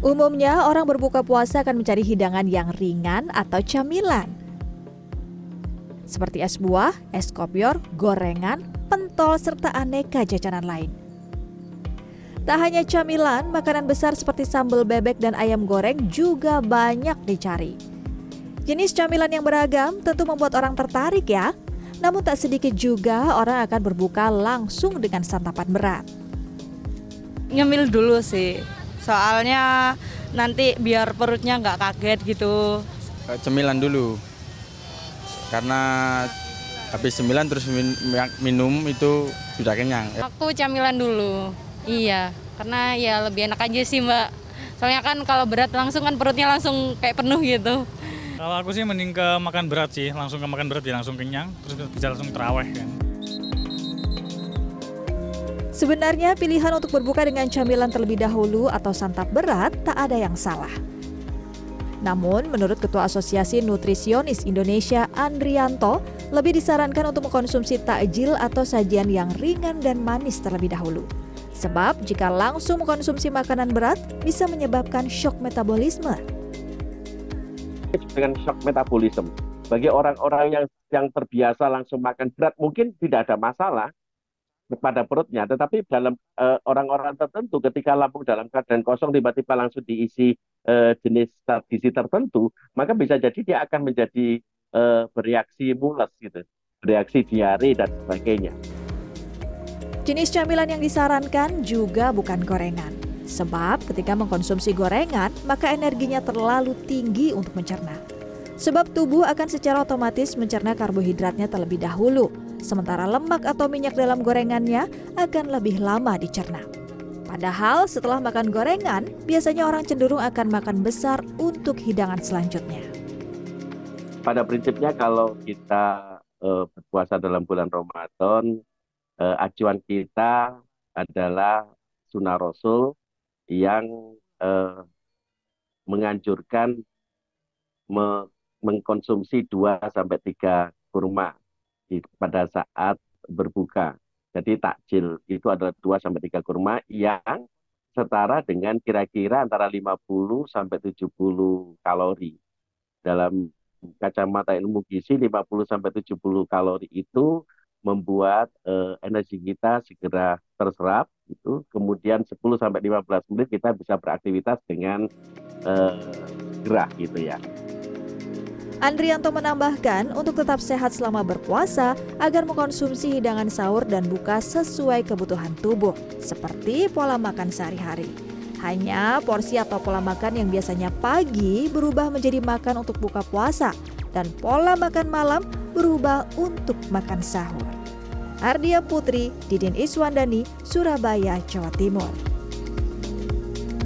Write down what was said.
Umumnya orang berbuka puasa akan mencari hidangan yang ringan atau camilan. Seperti es buah, es kopior, gorengan, pentol, serta aneka jajanan lain. Tak hanya camilan, makanan besar seperti sambal bebek dan ayam goreng juga banyak dicari. Jenis camilan yang beragam tentu membuat orang tertarik ya. Namun tak sedikit juga orang akan berbuka langsung dengan santapan berat. Ngemil dulu sih, soalnya nanti biar perutnya nggak kaget gitu. Cemilan dulu, karena habis cemilan terus minum itu sudah kenyang. Aku camilan dulu, iya, karena ya lebih enak aja sih mbak. Soalnya kan kalau berat langsung kan perutnya langsung kayak penuh gitu. Kalau aku sih mending ke makan berat sih, langsung ke makan berat ya langsung kenyang, terus bisa langsung teraweh kan. Sebenarnya pilihan untuk berbuka dengan camilan terlebih dahulu atau santap berat tak ada yang salah. Namun, menurut Ketua Asosiasi Nutrisionis Indonesia Andrianto, lebih disarankan untuk mengkonsumsi takjil atau sajian yang ringan dan manis terlebih dahulu. Sebab jika langsung mengkonsumsi makanan berat bisa menyebabkan shock metabolisme. Dengan shock metabolisme, bagi orang-orang yang yang terbiasa langsung makan berat mungkin tidak ada masalah, pada perutnya, tetapi dalam orang-orang uh, tertentu ketika lambung dalam keadaan kosong tiba-tiba langsung diisi uh, jenis gizi tertentu, maka bisa jadi dia akan menjadi uh, bereaksi mules gitu, bereaksi diare dan sebagainya. Jenis camilan yang disarankan juga bukan gorengan. Sebab ketika mengkonsumsi gorengan, maka energinya terlalu tinggi untuk mencerna. Sebab tubuh akan secara otomatis mencerna karbohidratnya terlebih dahulu, sementara lemak atau minyak dalam gorengannya akan lebih lama dicerna. Padahal setelah makan gorengan, biasanya orang cenderung akan makan besar untuk hidangan selanjutnya. Pada prinsipnya kalau kita uh, berpuasa dalam bulan Ramadan, uh, acuan kita adalah sunnah Rasul yang uh, menganjurkan me mengkonsumsi 2 sampai 3 kurma pada saat berbuka. Jadi takjil itu adalah 2 sampai 3 kurma yang setara dengan kira-kira antara 50 sampai 70 kalori. Dalam kacamata ilmu gizi 50 sampai 70 kalori itu membuat eh, energi kita segera terserap itu kemudian 10 sampai 15 menit kita bisa beraktivitas dengan eh, gerah gitu ya. Andrianto menambahkan untuk tetap sehat selama berpuasa agar mengkonsumsi hidangan sahur dan buka sesuai kebutuhan tubuh, seperti pola makan sehari-hari. Hanya porsi atau pola makan yang biasanya pagi berubah menjadi makan untuk buka puasa dan pola makan malam berubah untuk makan sahur. Ardia Putri, Didin Iswandani, Surabaya, Jawa Timur.